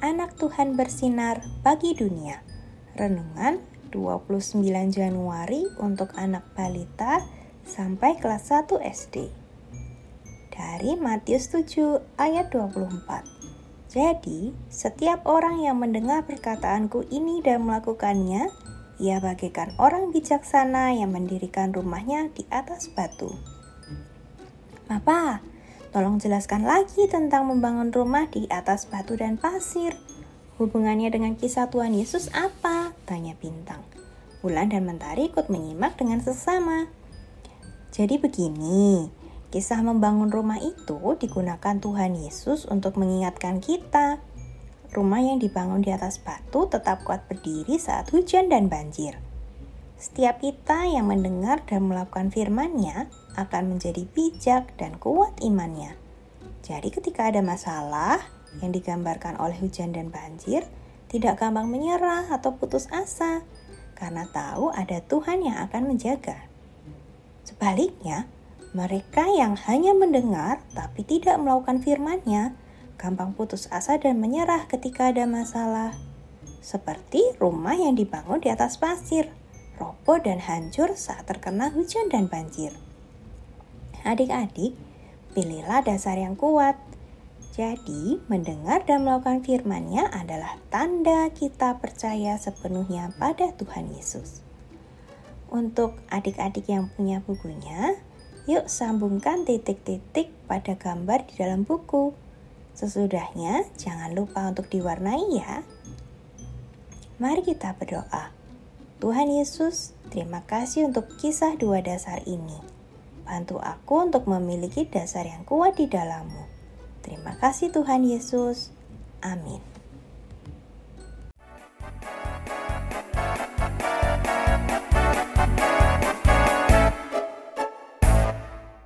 anak Tuhan bersinar bagi dunia. Renungan 29 Januari untuk anak balita sampai kelas 1 SD. Dari Matius 7 ayat 24. Jadi, setiap orang yang mendengar perkataanku ini dan melakukannya, ia bagaikan orang bijaksana yang mendirikan rumahnya di atas batu. Papa, tolong jelaskan lagi tentang membangun rumah di atas batu dan pasir. Hubungannya dengan kisah Tuhan Yesus apa? Tanya Bintang. Bulan dan Mentari ikut menyimak dengan sesama. Jadi begini, Kisah membangun rumah itu digunakan Tuhan Yesus untuk mengingatkan kita. Rumah yang dibangun di atas batu tetap kuat berdiri saat hujan dan banjir. Setiap kita yang mendengar dan melakukan firman-Nya akan menjadi bijak dan kuat imannya. Jadi ketika ada masalah yang digambarkan oleh hujan dan banjir, tidak gampang menyerah atau putus asa karena tahu ada Tuhan yang akan menjaga. Sebaliknya, mereka yang hanya mendengar tapi tidak melakukan firman-Nya gampang putus asa dan menyerah ketika ada masalah. Seperti rumah yang dibangun di atas pasir, roboh dan hancur saat terkena hujan dan banjir. Adik-adik, pilihlah dasar yang kuat. Jadi, mendengar dan melakukan firman-Nya adalah tanda kita percaya sepenuhnya pada Tuhan Yesus. Untuk adik-adik yang punya bukunya, Yuk sambungkan titik-titik pada gambar di dalam buku. Sesudahnya, jangan lupa untuk diwarnai ya. Mari kita berdoa. Tuhan Yesus, terima kasih untuk kisah dua dasar ini. Bantu aku untuk memiliki dasar yang kuat di dalammu. Terima kasih Tuhan Yesus. Amin.